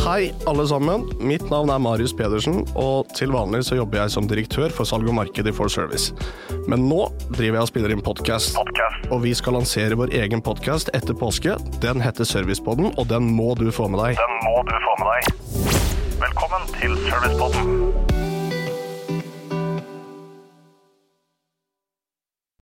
Hei, alle sammen. Mitt navn er Marius Pedersen, og til vanlig så jobber jeg som direktør for salg og marked i For Service. Men nå driver jeg og spiller inn podkast, og vi skal lansere vår egen podkast etter påske. Den heter Servicepodden, og den må du få med deg. Den må du få med deg. Velkommen til Servicepodden.